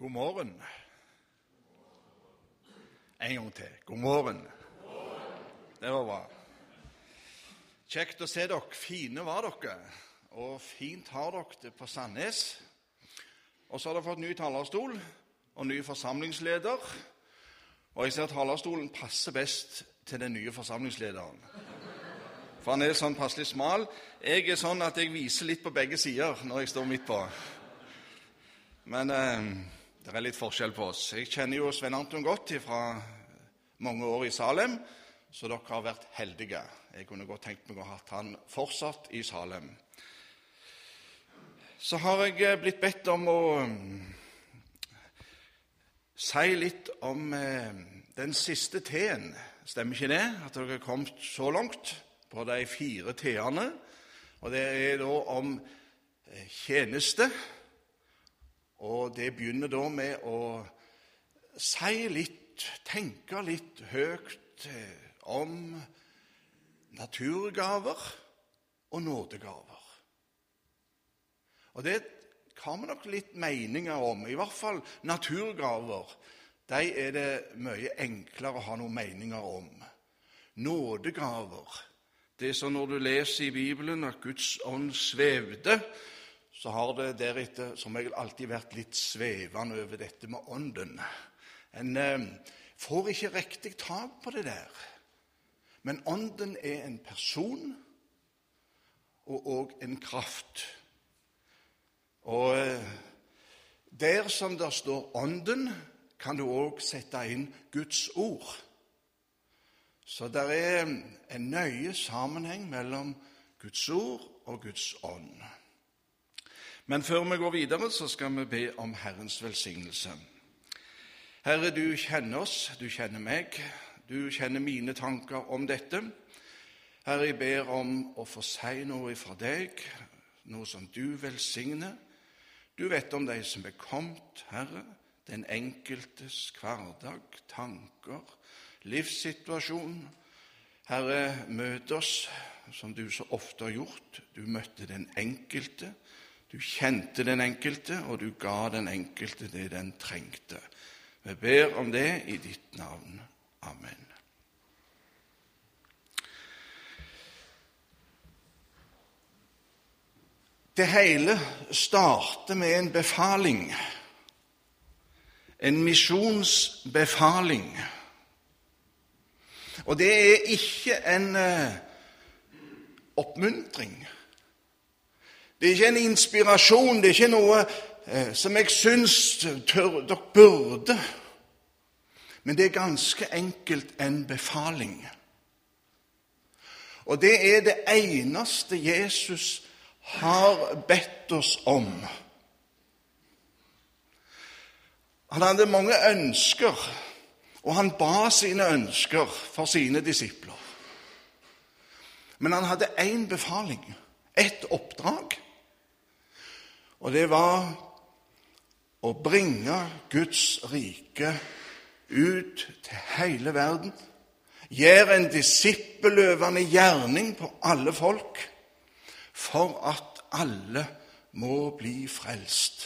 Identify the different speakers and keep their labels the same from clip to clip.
Speaker 1: God morgen. En gang til. God morgen. Det var bra. Kjekt å se dere. Fine var dere. Og fint har dere det på Sandnes. Og så har dere fått ny talerstol og ny forsamlingsleder. Og jeg ser at talerstolen passer best til den nye forsamlingslederen. For han er sånn passelig smal. Jeg er sånn at jeg viser litt på begge sider når jeg står midt på. Men eh, det er litt forskjell på oss. Jeg kjenner jo Svein Anton godt fra mange år i Salem, så dere har vært heldige. Jeg kunne godt tenkt meg å ha hatt han fortsatt i Salem. Så har jeg eh, blitt bedt om å mm, si litt om eh, den siste T-en. Stemmer ikke det? At dere har kommet så langt? på de fire t-ene. Og det er da om eh, tjeneste. Og det begynner da med å si litt, tenke litt høyt eh, om naturgaver og nådegaver. Og det har vi nok litt meninger om. I hvert fall naturgaver. De er det mye enklere å ha noen meninger om. Nådegaver det er sånn når du leser i Bibelen at Guds ånd svevde, så har det deretter som regel alltid vært litt svevende over dette med ånden. En eh, får ikke riktig tak på det der. Men ånden er en person og òg en kraft. Og eh, der som det står Ånden, kan du òg sette inn Guds ord. Så det er en nøye sammenheng mellom Guds ord og Guds ånd. Men før vi går videre, så skal vi be om Herrens velsignelse. Herre, du kjenner oss, du kjenner meg, du kjenner mine tanker om dette. Herre, jeg ber om å få si noe fra deg, noe som du velsigner. Du vet om de som er kommet, Herre, den enkeltes hverdag, tanker, livssituasjon. Herre, møt oss som du så ofte har gjort. Du møtte den enkelte. Du kjente den enkelte, og du ga den enkelte det den trengte. Vi ber om det i ditt navn. Amen. Det hele starter med en befaling, en misjonsbefaling. Og det er ikke en uh, oppmuntring. Det er ikke en inspirasjon, det er ikke noe uh, som jeg syns dere burde. Men det er ganske enkelt en befaling. Og det er det eneste Jesus har bedt oss om. Han hadde mange ønsker og han ba sine ønsker for sine disipler. Men han hadde én befaling, ett oppdrag. Og det var å bringe Guds rike ut til hele verden. Gjøre en disippeløvende gjerning på alle folk for at alle må bli frelst.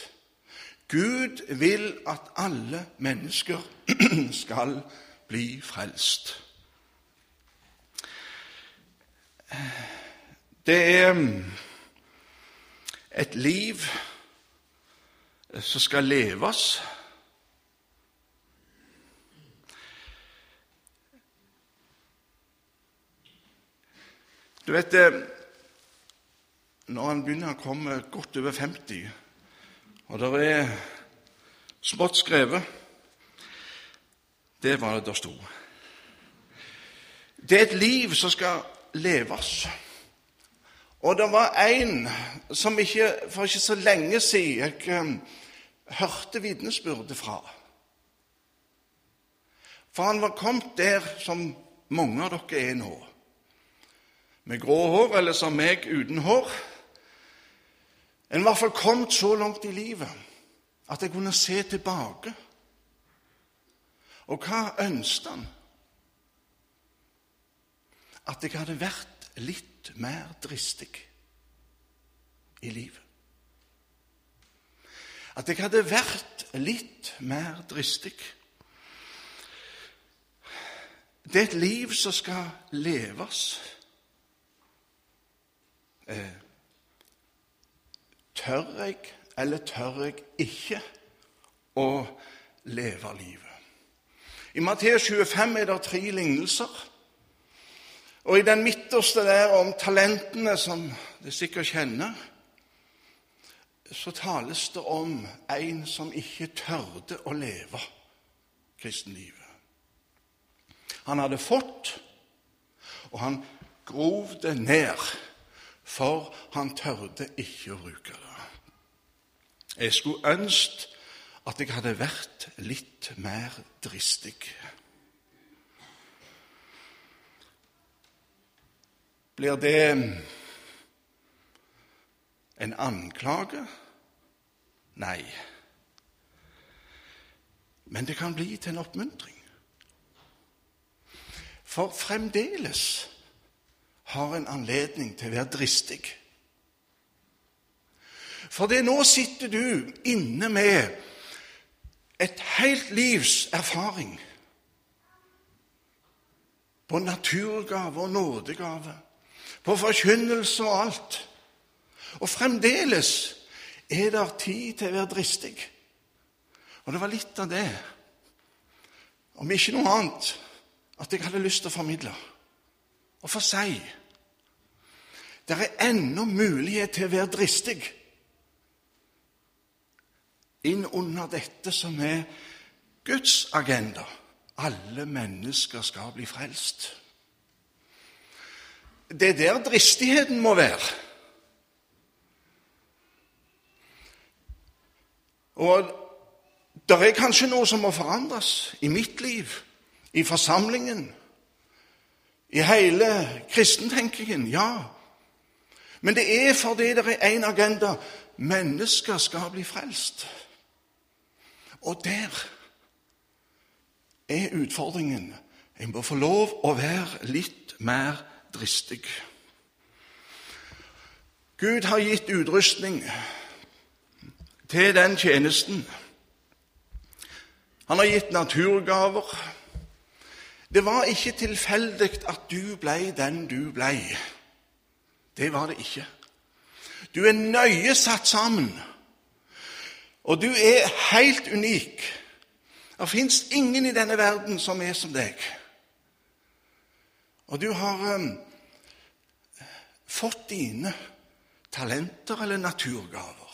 Speaker 1: Gud vil at alle mennesker skal bli frelst. Det er et liv som skal leves. Du vet, eh, når en begynner å komme godt over 50 og det er smått skrevet Det var det der sto. Det er et liv som skal leves. Og det var en som ikke, for ikke så lenge siden jeg um, hørte vitnesbyrdet fra. For han var kommet der som mange av dere er nå. Med grå hår, eller som meg uten hår. En i hvert fall kommet så langt i livet at jeg kunne se tilbake. Og hva ønsket han? At jeg hadde vært litt mer dristig i livet. At jeg hadde vært litt mer dristig. Det er et liv som skal leves. Eh, tør jeg, eller tør jeg ikke, å leve livet? I Matteus 25 er det tre lignelser. Og i den midterste der om talentene, som dere sikkert kjenner, så tales det om en som ikke tørde å leve kristenlivet. Han hadde fått, og han grov det ned, for han tørde ikke å bruke det. Jeg skulle ønske at jeg hadde vært litt mer dristig. Blir det en anklage? Nei. Men det kan bli til en oppmuntring. For fremdeles har en anledning til å være dristig. For det nå sitter du inne med et helt livs erfaring på naturgave og nådegave, på forkynnelse og alt. Og fremdeles er det tid til å være dristig. Og det var litt av det, om ikke noe annet, at jeg hadde lyst til å formidle og få si. Det er ennå mulighet til å være dristig inn under dette som er Guds agenda. Alle mennesker skal bli frelst. Det er der dristigheten må være. Og det er kanskje noe som må forandres i mitt liv, i forsamlingen, i hele kristentenkingen. Ja. Men det er fordi det er én agenda. Mennesker skal bli frelst. Og der er utfordringen. En må få lov å være litt mer dristig. Gud har gitt utrustning til den tjenesten. Han har gitt naturgaver. Det var ikke tilfeldig at du blei den du blei. Det var det ikke. Du er nøye satt sammen, og du er helt unik. Det fins ingen i denne verden som er som deg. Og du har um, fått dine talenter eller naturgaver.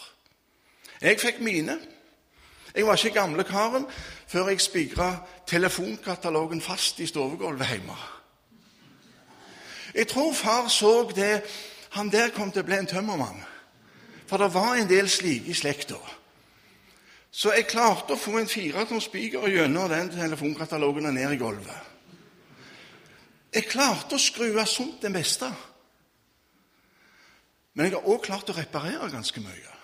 Speaker 1: Jeg fikk mine. Jeg var ikke gamlekaren før jeg spigra telefonkatalogen fast i stovegulvet hjemme. Jeg tror far så det Han der kom til å bli en tømmermann. For det var en del slike i slekta. Så jeg klarte å få en firetom spiker gjennom den telefonkatalogen og ned i gulvet. Jeg klarte å skru av sunt det meste. Men jeg har òg klart å reparere ganske mye.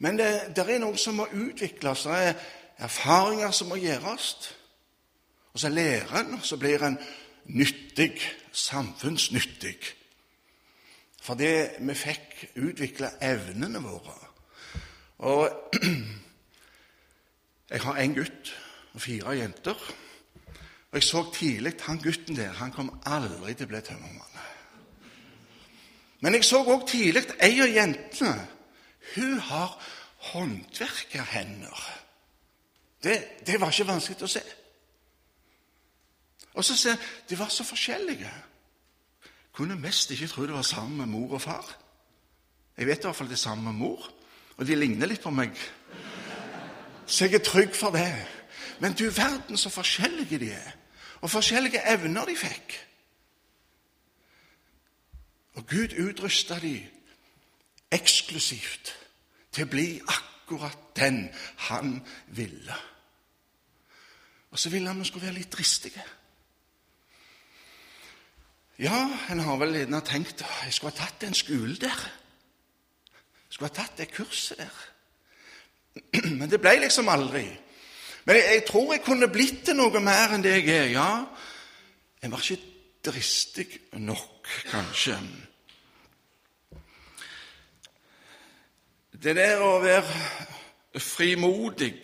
Speaker 1: Men det, det, er noe som må utvikles. Det er erfaringer som må gjøres. Og så lærer en, og så blir en nyttig, samfunnsnyttig. Fordi vi fikk utvikle evnene våre. Og jeg har en gutt og fire jenter. Og jeg så tidlig han gutten der han kom aldri til å bli tømmermann. Men jeg så òg tidlig ei av jentene hun har håndverkerhender. Det, det var ikke vanskelig å se. Og så ser jeg de var så forskjellige. Kunne mest ikke tro det var sammen med mor og far. Jeg vet i hvert fall det er sammen med mor, og de ligner litt på meg. Så jeg er trygg for det. Men du verden så forskjellige de er, og forskjellige evner de fikk. Og Gud utrusta de eksklusivt til å bli akkurat den han ville. Og så ville han vi skulle være litt dristige. Ja, en har vel gjerne tenkt jeg skulle ha tatt en skole der. Jeg skulle ha tatt det kurset der. Men det ble liksom aldri. Men jeg, jeg tror jeg kunne blitt til noe mer enn det jeg er. Ja, jeg var ikke dristig nok, kanskje. Det der å være frimodig,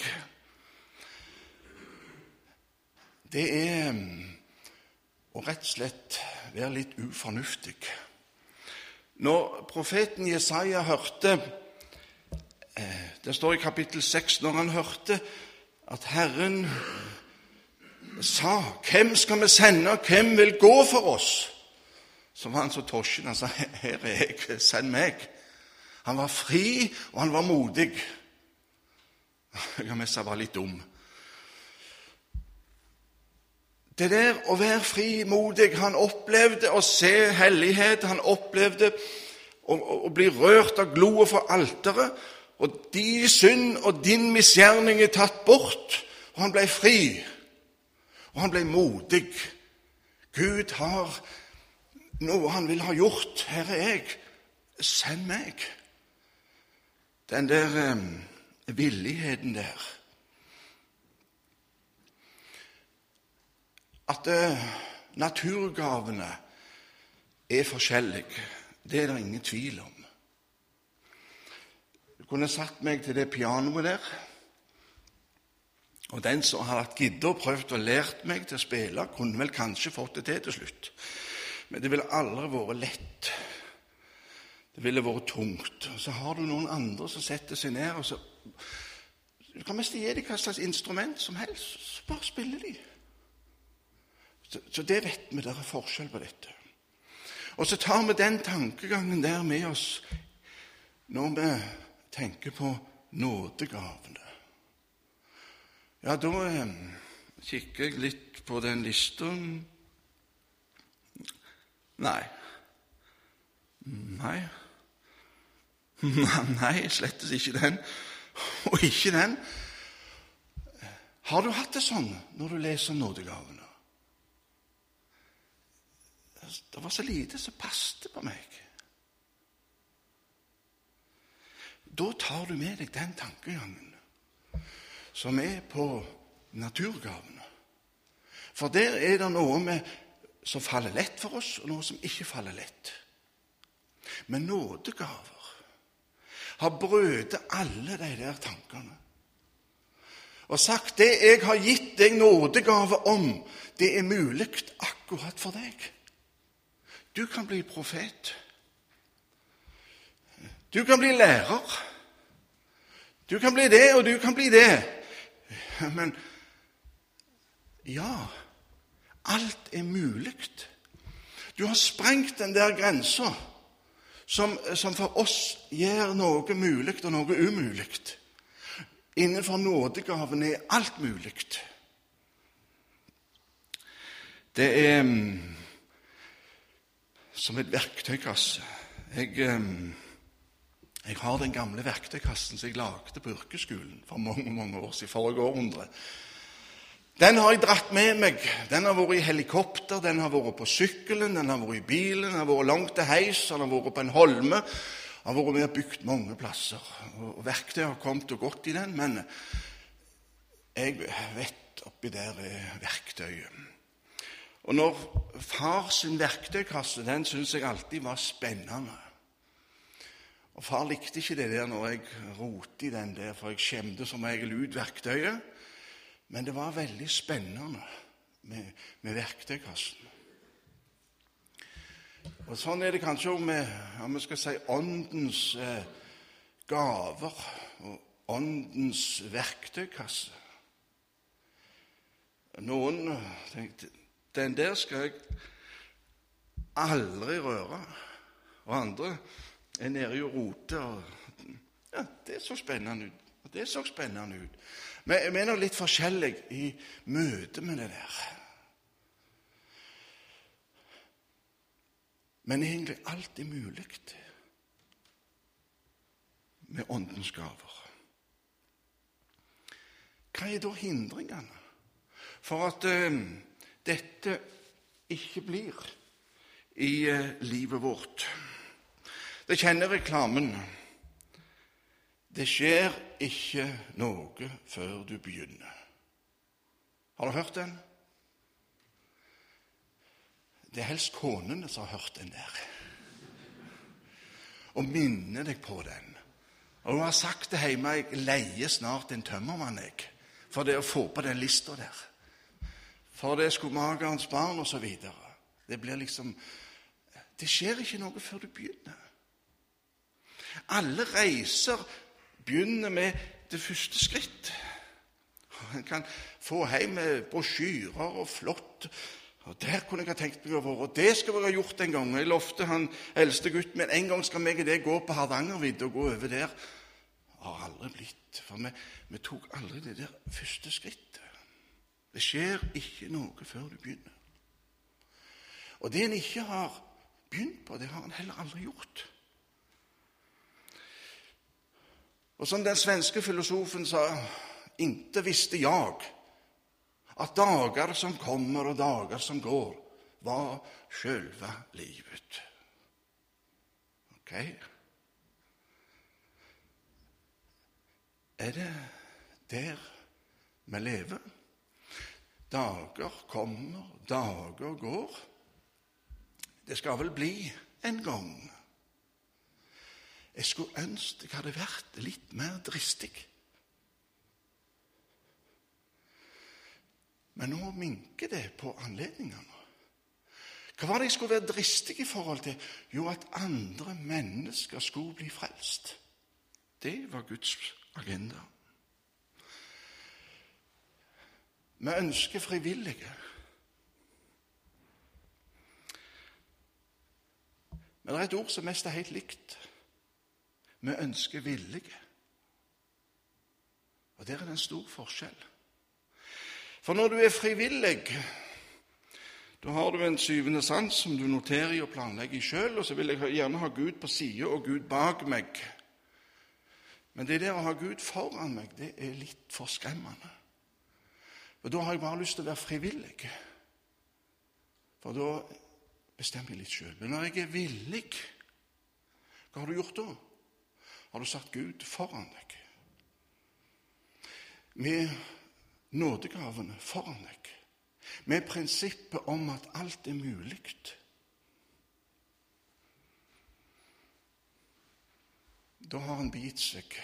Speaker 1: det er å rett og slett være litt ufornuftig. Når profeten Jesaja hørte eh, Det står i kapittel 6 når han hørte at Herren sa 'Hvem skal vi sende? Hvem vil gå for oss?' Så var han så tosjen. Han sa 'Her er jeg. Send meg.' Han var fri, og han var modig. Jeg har mest var litt dum. Det der å være frimodig Han opplevde å se hellighet. Han opplevde å, å bli rørt av gloet for alteret. Og din synd og din misgjerning er tatt bort, og han ble fri. Og han ble modig. Gud har noe han vil ha gjort. Her er jeg. Send meg. Den der eh, villigheten der. At eh, naturgavene er forskjellige, det er det ingen tvil om. Kunne satt meg til det pianoet der, og den som hadde giddet og prøvd og lært meg til å spille, kunne vel kanskje fått det til til slutt. Men det ville aldri vært lett. Det ville vært tungt. Og så har du noen andre som setter seg ned, og så Du kan mest gi dem hva slags instrument som helst, så bare spiller de. Så, så det vet vi, det er forskjell på dette. Og så tar vi den tankegangen der med oss når vi tenker på nådegavene. Ja, da eh, kikker jeg litt på den lista. Nei. Nei. Nei, slettes ikke den. Og ikke den. Har du hatt det sånn når du leser nådegavene? Det var så lite som passet på meg. Da tar du med deg den tankegangen som er på naturgavene. For der er det noe med, som faller lett for oss, og noe som ikke faller lett. Men nådegaver har brødet alle de der tankene og sagt det jeg har gitt deg nådegave om, det er mulig akkurat for deg. Du kan bli profet. Du kan bli lærer. Du kan bli det, og du kan bli det. Men ja, alt er mulig. Du har sprengt den der grensa som, som, for oss gjør noe mulig og noe umulig. Innenfor nådegaven er alt mulig. Det er som et verktøykasse. Jeg, eh, jeg, har den gamle verktøykassen som jeg lagde på yrkesskolen for mange mange år siden, forrige århundre. Den har jeg dratt med meg. Den har vært i helikopter, den har vært på sykkelen, den har vært i bilen, den har vært langt til heis, den har vært på en holme. Den har vært med og bygd mange plasser. Og Verktøy har kommet og gått i den, men jeg vet oppi der er verktøyet. Og når far sin verktøykasse den syns jeg alltid var spennende. Og Far likte ikke det der når jeg rotet i den der, for jeg skjemte som regel ut verktøyet. Men det var veldig spennende med, med verktøykassen. Og Sånn er det kanskje òg med om vi skal si, åndens eh, gaver og åndens verktøykasse. Noen tenkte den der skal jeg aldri røre. Og andre er nede og roter. Ja, det så spennende ut. Og det så spennende ut. Men jeg mener litt forskjellig i møte med det der. Men egentlig alt er mulig med Åndens gaver. Hva er da hindringene for at uh, dette ikke blir i uh, livet vårt. Det kjenner reklamen. Det skjer ikke noe før du begynner. Har du hørt den? Det er helst konene som har hørt den der. Og minner deg på den. Og hun har sagt det hjemme jeg leier snart en tømmermann jeg, for det å få på den lista der. For det er skomagerens barn osv. Det blir liksom Det skjer ikke noe før du begynner. Alle reiser begynner med det første skritt. En kan få hjem brosjyrer og flott og Der kunne jeg ha tenkt meg å være. Det skal vi ha gjort en gang. Jeg lovte han eldste gutten min en gang skal meg og det gå på Hardangervidda og gå over der. Det har aldri blitt. For vi, vi tok aldri det der første skrittet. Det skjer ikke noe før du begynner. Og det en ikke har begynt på, det har en heller aldri gjort. Og som den svenske filosofen sa, inte visste jeg at dager som kommer og dager som går, var sjølve livet. Ok? Er det der vi lever? Dager kommer, dager går. Det skal vel bli en gang. Jeg skulle ønske jeg hadde vært litt mer dristig. Men nå minker det på anledningene. Hva var det jeg skulle være dristig i forhold til? Jo, at andre mennesker skulle bli frelst. Det var Guds agenda. Vi ønsker frivillige. Men det er et ord som mest er helt likt. Vi ønsker villige. Og der er det en stor forskjell. For når du er frivillig, da har du en syvende sans som du noterer i og planlegger sjøl, og så vil jeg gjerne ha Gud på sida og Gud bak meg. Men det der å ha Gud foran meg, det er litt for skremmende. For da har jeg bare lyst til å være frivillig. For da bestemmer jeg litt sjøl. Men når jeg er villig, hva har du gjort da? Har du satt Gud foran deg? Med nådegavene foran deg, med prinsippet om at alt er mulig. Da har han begitt seg.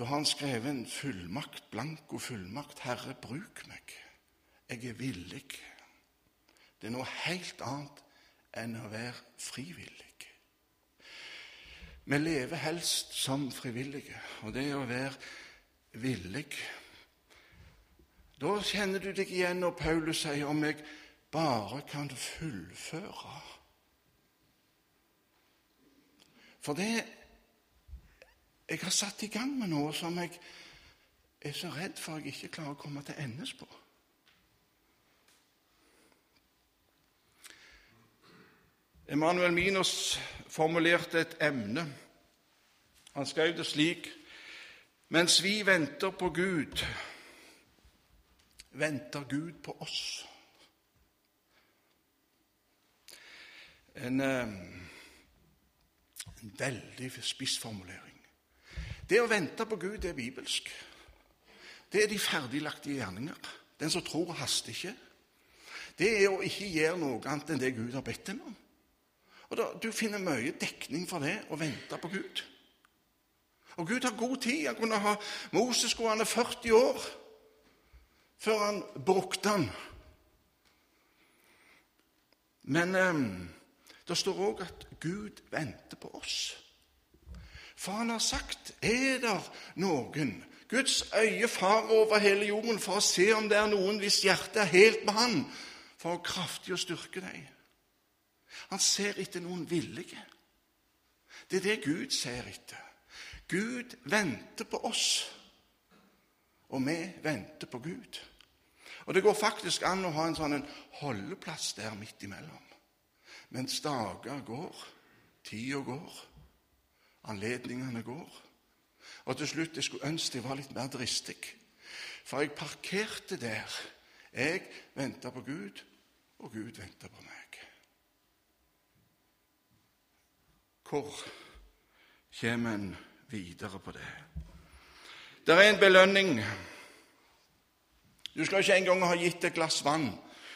Speaker 1: Da har han skrevet en fullmakt, blanko fullmakt. Herre, bruk meg. Jeg er villig. Det er noe helt annet enn å være frivillig. Vi lever helst som frivillige, og det å være villig. Da kjenner du deg igjen når Paulus sier om jeg bare kan fullføre. For det jeg har satt i gang med noe som jeg er så redd for jeg ikke klarer å komme til endes på. Emanuel Minos formulerte et emne. Han skrev det slik mens vi venter på Gud, venter Gud på oss. En, eh, en veldig spissformulering. Det å vente på Gud det er bibelsk. Det er de ferdiglagte gjerninger. Den som tror, haster ikke. Det er å ikke gjøre noe annet enn det Gud har bedt dem om. Og da, Du finner mye dekning for det å vente på Gud. Og Gud har god tid. Han kunne ha Moses gående 40 år før han brukte han. Men eh, det står òg at Gud venter på oss. For han har sagt er det noen Guds øye farer over hele jorden for å se om det er noen hvis hjertet er helt med Han, for å kraftig å styrke deg. Han ser etter noen villige. Det er det Gud ser etter. Gud venter på oss, og vi venter på Gud. Og Det går faktisk an å ha en sånn en holdeplass der midt imellom. Mens dager går, tida går, anledningene går. Og til slutt jeg skulle ønske jeg var litt mer dristig. For jeg parkerte der. Jeg venta på Gud, og Gud venta på meg. Hvor kommer en videre på det. Det er en belønning. Du skal ikke engang ha gitt et glass vann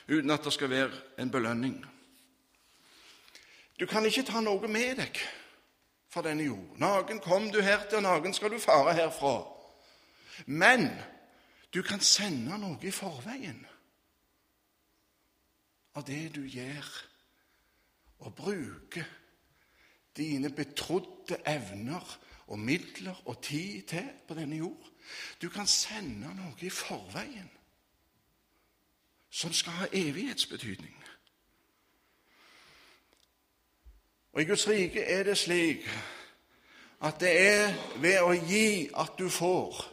Speaker 1: uten at det skal være en belønning. Du kan ikke ta noe med deg. fra denne jord. Nagen kom du her til, og nagen skal du fare herfra. Men du kan sende noe i forveien av det du gjør, og bruke dine betrodde evner og midler og tid til på denne jord. Du kan sende noe i forveien som skal ha evighetsbetydning. Og I Guds rike er det slik at det er ved å gi at du får.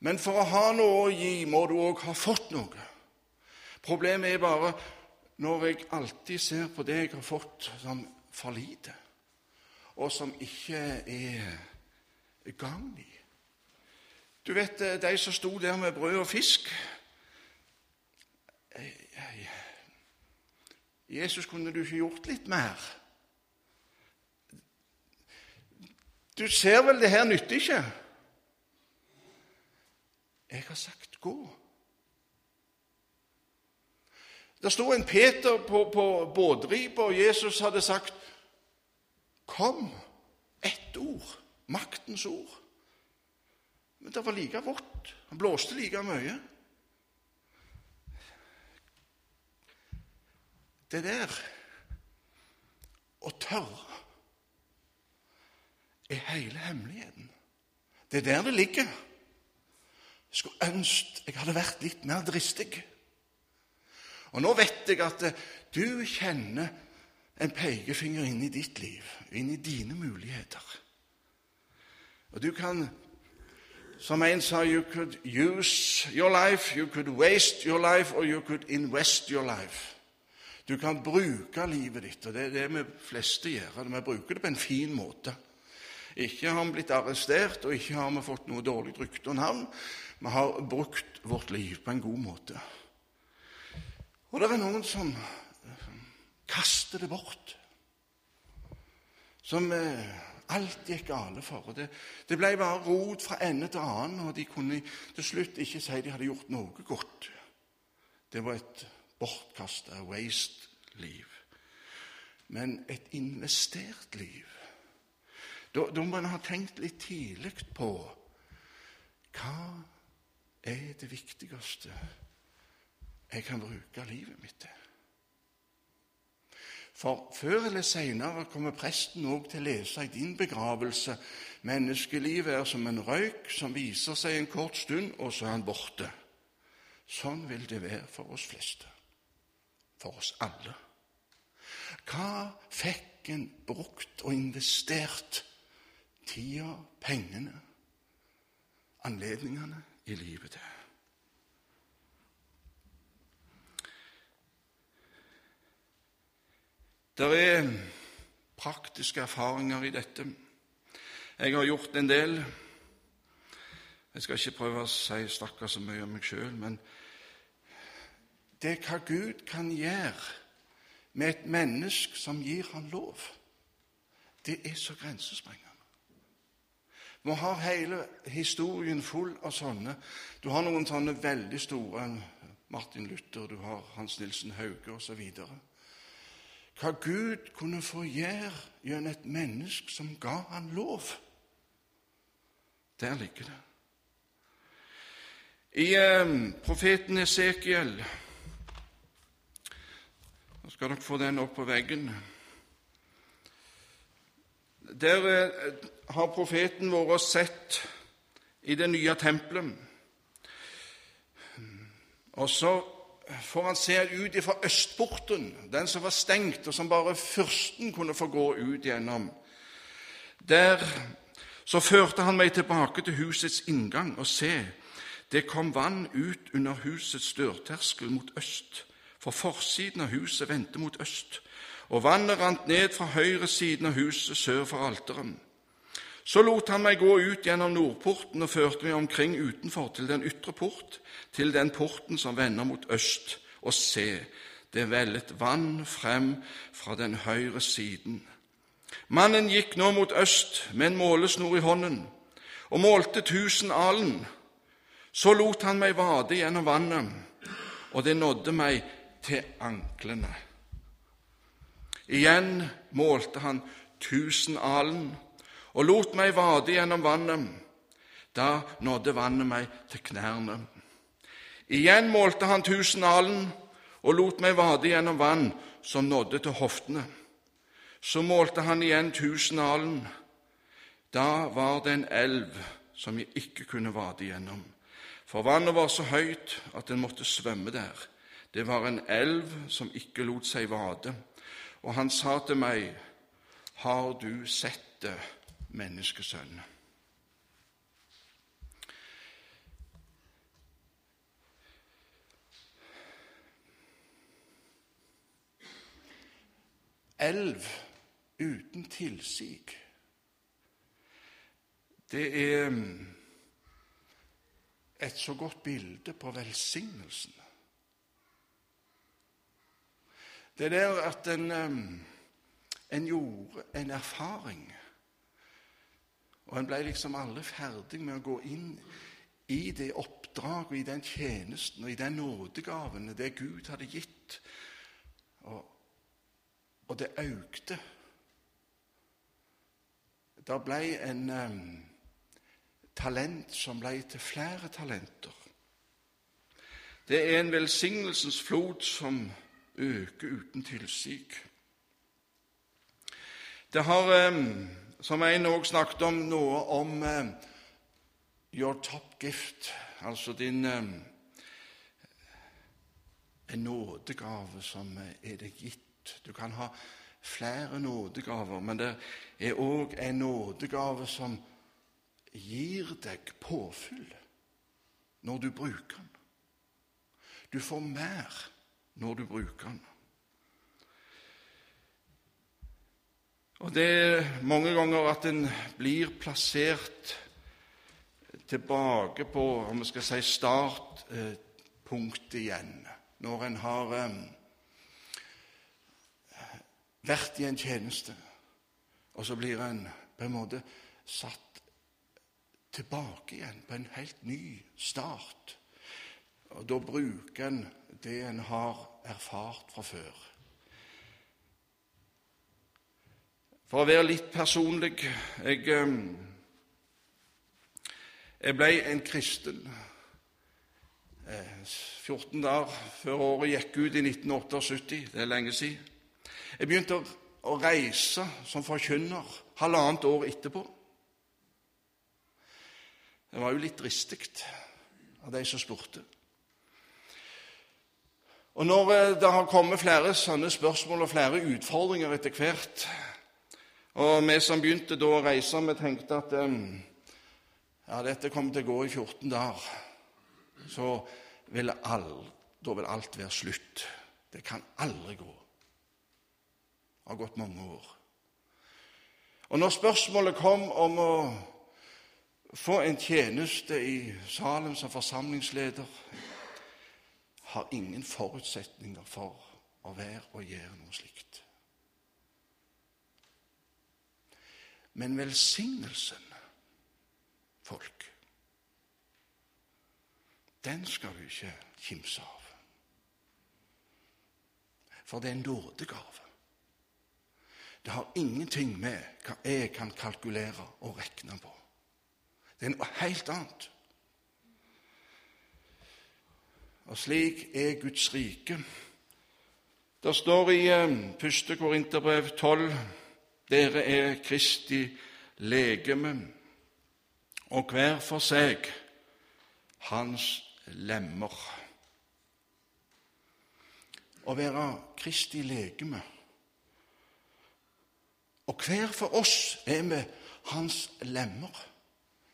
Speaker 1: Men for å ha noe å gi må du òg ha fått noe. Problemet er bare når jeg alltid ser på det jeg har fått, som for lite, og som ikke er gagn i. Du vet, eh, de som sto der med brød og fisk Jesus, kunne du ikke gjort litt mer? Du ser vel det her nytter ikke? Jeg har sagt gå. Det sto en Peter på, på båtripa, og Jesus hadde sagt Kom. Ett ord. Maktens ord. Men det var like vått. Han blåste like mye. Det der å tørre er hele hemmeligheten. Det er der det ligger. Jeg skulle ønske jeg hadde vært litt mer dristig. Og nå vet jeg at du kjenner en pekefinger inn i ditt liv, inn i dine muligheter. Og du kan, som en sa, you could use your life, you could waste your life, or you could invest your life. Du kan bruke livet ditt, og det er det vi fleste gjør. Vi bruker det på en fin måte. Ikke har vi blitt arrestert, og ikke har vi fått noe dårlig rykte og navn. Vi har brukt vårt liv på en god måte. Og det er noen som kaster det bort. Som eh, alt gikk gale for. det, det, ble bare rot fra ende til annen, og de kunne til slutt ikke si de hadde gjort noe godt. Det var et bortkasta waste-liv. Men et investert liv. Da, da må en ha tenkt litt tidlig på hva er det viktigste jeg kan bruke livet mitt til. For før eller seinere kommer presten òg til å lese i din begravelse menneskelivet er som en røyk som viser seg en kort stund, og så er han borte. Sånn vil det være for oss fleste for oss alle. Hva fikk en brukt og investert tida, pengene, anledningene i livet til? Det er praktiske erfaringer i dette. Jeg har gjort en del. Jeg skal ikke prøve å si 'stakkar' så mye om meg sjøl, men det er hva Gud kan gjøre med et menneske som gir han lov, det er så grensesprengende. Vi har hele historien full av sånne. Du har noen sånne veldig store Martin Luther, du har Hans Nilsen Hauge osv. Hva Gud kunne få gjøre gjennom et menneske som ga han lov. Der ligger det. I eh, profeten Esekiel skal dere få den opp på veggen. Der eh, har profeten vår sett i det nye tempelet. Og så får han ser ut ifra østporten, den som var stengt, og som bare fyrsten kunne få gå ut gjennom. Der så førte han meg tilbake til husets inngang, og se, det kom vann ut under husets dørterskel mot øst for forsiden av huset vendte mot øst, og vannet rant ned fra høyre siden av huset sør for alteret. Så lot han meg gå ut gjennom nordporten og førte meg omkring utenfor til den ytre port, til den porten som vender mot øst, og se, det vellet vann frem fra den høyre siden. Mannen gikk nå mot øst med en målesnor i hånden og målte tusen alen. Så lot han meg vade gjennom vannet, og det nådde meg til anklene. Igjen målte han tusen alen og lot meg vade gjennom vannet. Da nådde vannet meg til knærne. Igjen målte han tusenalen og lot meg vade gjennom vann som nådde til hoftene. Så målte han igjen tusenalen. Da var det en elv som jeg ikke kunne vade gjennom, for vannet var så høyt at en måtte svømme der. Det var en elv som ikke lot seg vade. Og han sa til meg, Har du sett det, menneskesønn? Elv uten tilsig. Det er et så godt bilde på velsignelsen. Det er der at en, en gjorde en erfaring. Og en ble liksom alle ferdig med å gå inn i det oppdraget, i den tjenesten og i den nådegaven, det Gud hadde gitt. Og, og det økte. Det ble en um, talent som ble til flere talenter. Det er en velsignelsens flod som øker uten tilsig. Det har, som en òg snakket om, noe om your top gift, altså din en nådegave som er deg gitt. Du kan ha flere nådegaver, men det er òg en nådegave som gir deg påfyll når du bruker den. Du får mer når du bruker den. Og Det er mange ganger at en blir plassert tilbake på om vi skal si startpunktet igjen, når en har vært i en tjeneste, og så blir en på en måte satt tilbake igjen på en helt ny start. Og Da bruker en det en har erfart fra før. For å være litt personlig Jeg, ehm, jeg ble en kristen 14 eh, dager før året gikk ut i 1978. Det er lenge siden. Jeg begynte å reise som forkynner halvannet år etterpå. Det var jo litt dristig av de som spurte. Og når eh, det har kommet flere sånne spørsmål og flere utfordringer etter hvert Og vi som begynte da å reise, vi tenkte at ja, dette kommer til å gå i 14 dager. Så vil, all, da vil alt være slutt. Det kan aldri gå. Har gått mange år. Og når spørsmålet kom om å få en tjeneste i Salem som forsamlingsleder har ingen forutsetninger for å være og gjøre noe slikt. Men velsignelsen, folk, den skal du ikke kimse av. For det er en nådegave. Det har ingenting med hva jeg kan kalkulere og regne på. Det er noe helt annet. Og slik er Guds rike. Det står i 1. Eh, Korinterbrev 12 dere er Kristi legeme, og hver for seg hans lemmer. Å være Kristi legeme. Og hver for oss er vi hans lemmer.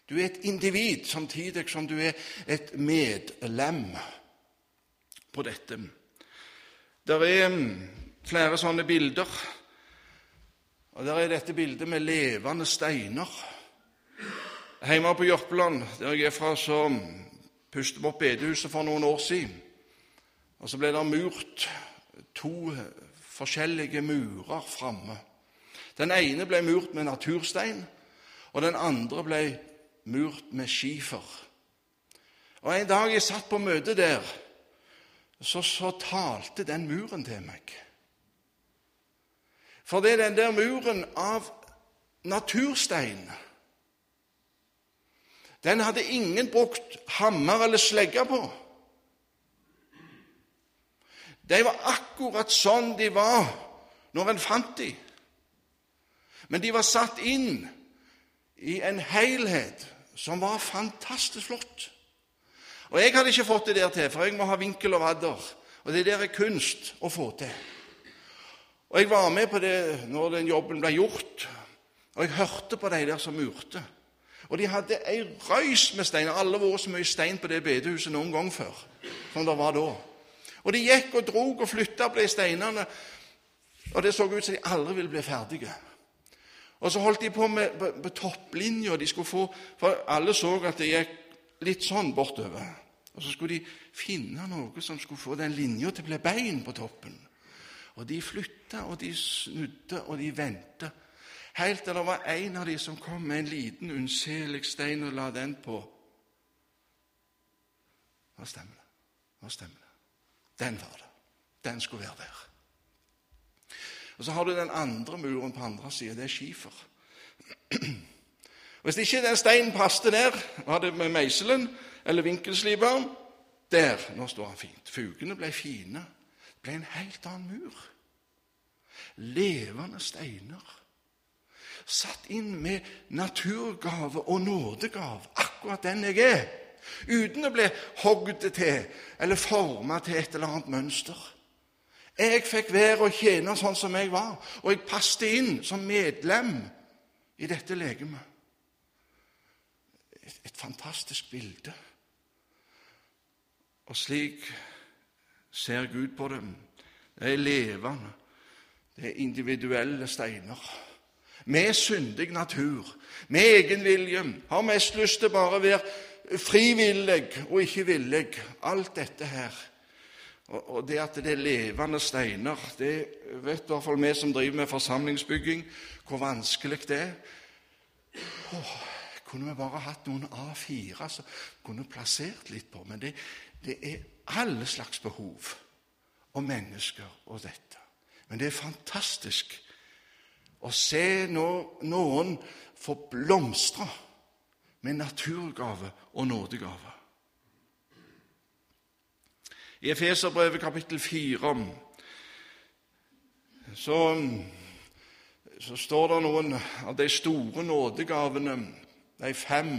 Speaker 1: Du er et individ samtidig som du er et medlem på dette. Det er mm, flere sånne bilder. Og Der er dette bildet med levende steiner. Hjemme på Jørpeland, der jeg er fra, så pustet vi opp bedehuset for noen år siden. Og Så ble det murt to forskjellige murer framme. Den ene ble murt med naturstein, og den andre ble murt med skifer. Og En dag jeg satt på møte der, så, så talte den muren til meg. For det er den der muren av naturstein Den hadde ingen brukt hammer eller slegge på. De var akkurat sånn de var når en fant dem. Men de var satt inn i en helhet som var fantastisk flott. Og jeg hadde ikke fått det der til, for jeg må ha vinkel og vadder. Og det der er kunst å få til. Og Jeg var med på det når den jobben ble gjort, og jeg hørte på de der som murte. Og de hadde ei røys med stein. Alle vært så mye stein på det bedehuset noen gang før som det var da. Og de gikk og drog og flytta på de steinene, og det så ut som de aldri ville bli ferdige. Og så holdt de på med, på, på topplinja. De skulle få, for alle så at det gikk litt sånn bortover. Og så skulle de finne noe som skulle få den linja til å bli bein på toppen. Og de flytta, og de snudde, og de vendte. Helt til det var en av de som kom med en liten, unnselig stein og la den på. Hva stemmer det? Hva stemmer det? Den var det. Den skulle være der. Og Så har du den andre muren på andre sida. Det er skifer. Hvis ikke den steinen passet der, var det med meiselen eller vinkelsliperen Der nå står han fint. Fugene ble fine. Det ble en helt annen mur. Levende steiner. Satt inn med naturgave og nådegave. Akkurat den jeg er. Uten å bli hogd til eller forma til et eller annet mønster. Jeg fikk være og tjene sånn som jeg var, og jeg passet inn som medlem i dette legemet. Et, et fantastisk bilde. Og slik ser Gud på dem. Det er levende. Det er individuelle steiner. Med syndig natur, med egenvilje, har mest lyst til bare å være frivillig og ikke villig. Alt dette her og det at det er levende steiner, det vet i hvert fall vi som driver med forsamlingsbygging, hvor vanskelig det er. Åh, kunne vi bare hatt noen A4 som kunne plassert litt på? Men det, det er alle slags behov og mennesker og dette. Men det er fantastisk å se noen få blomstre med naturgave og nådegave. I Efeserbrevet kapittel 4 så, så står det noen av de store nådegavene, de fem,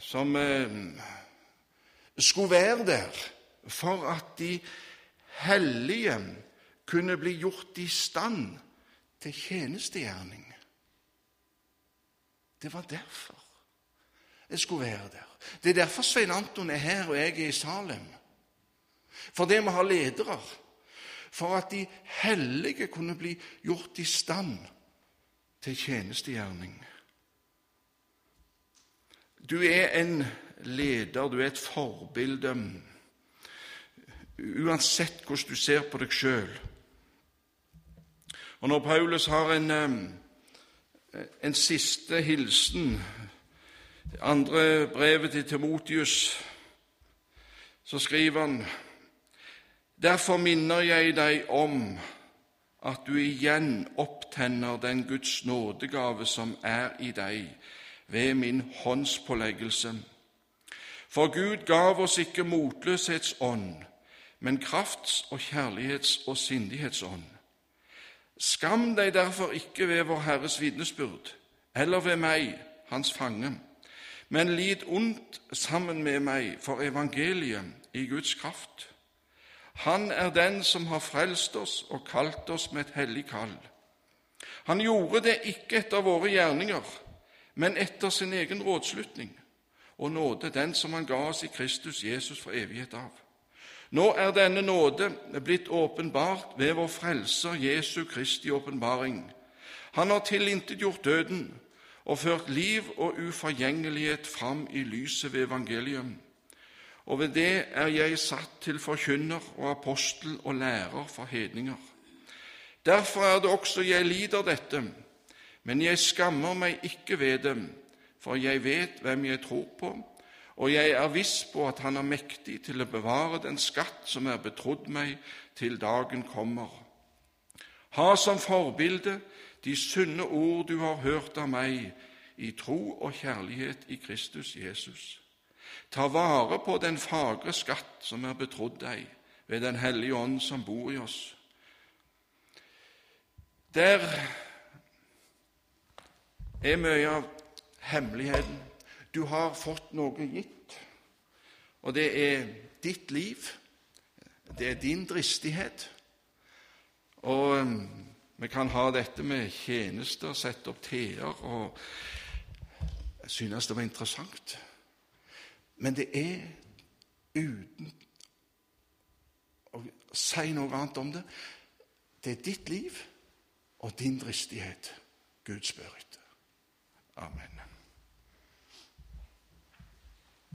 Speaker 1: som eh, skulle være der for at de hellige kunne bli gjort i stand til tjenestegjerning. Det var derfor jeg skulle være der. Det er derfor Svein Anton er her, og jeg er i Salem. For det må ha ledere. For at de hellige kunne bli gjort i stand til tjenestegjerning. Du er en leder, du er et forbilde, uansett hvordan du ser på deg sjøl. Og når Paulus har en, en siste hilsen, andre brevet til Timotius, så skriver han Derfor minner jeg deg om at du igjen opptenner den Guds nådegave som er i deg, ved min håndspåleggelse. For Gud gav oss ikke motløshetsånd, men krafts- og kjærlighets- og sindighetsånd. Skam deg derfor ikke ved Vår Herres vitnesbyrd, eller ved meg, Hans fange, men lid ondt sammen med meg for evangeliet i Guds kraft han er den som har frelst oss og kalt oss med et hellig kall. Han gjorde det ikke etter våre gjerninger, men etter sin egen rådslutning og nåde, den som han ga oss i Kristus Jesus for evighet av. Nå er denne nåde blitt åpenbart ved vår Frelser Jesu Kristi åpenbaring. Han har tilintetgjort døden og ført liv og uforgjengelighet fram i lyset ved evangelium og ved det er jeg satt til forkynner og apostel og lærer for hedninger. Derfor er det også jeg lider dette, men jeg skammer meg ikke ved dem, for jeg vet hvem jeg tror på, og jeg er viss på at Han er mektig til å bevare den skatt som er betrodd meg til dagen kommer. Ha som forbilde de sunne ord du har hørt av meg, i tro og kjærlighet i Kristus Jesus. Ta vare på den fagre skatt som er betrodd deg ved Den hellige ånd som bor i oss. Der er mye av hemmeligheten. Du har fått noe gitt, og det er ditt liv. Det er din dristighet. Og um, vi kan ha dette med tjenester, sette opp t-er og Jeg synes det var interessant. Men det er uten å si noe annet om det Det er ditt liv og din dristighet Gud spør etter. Amen.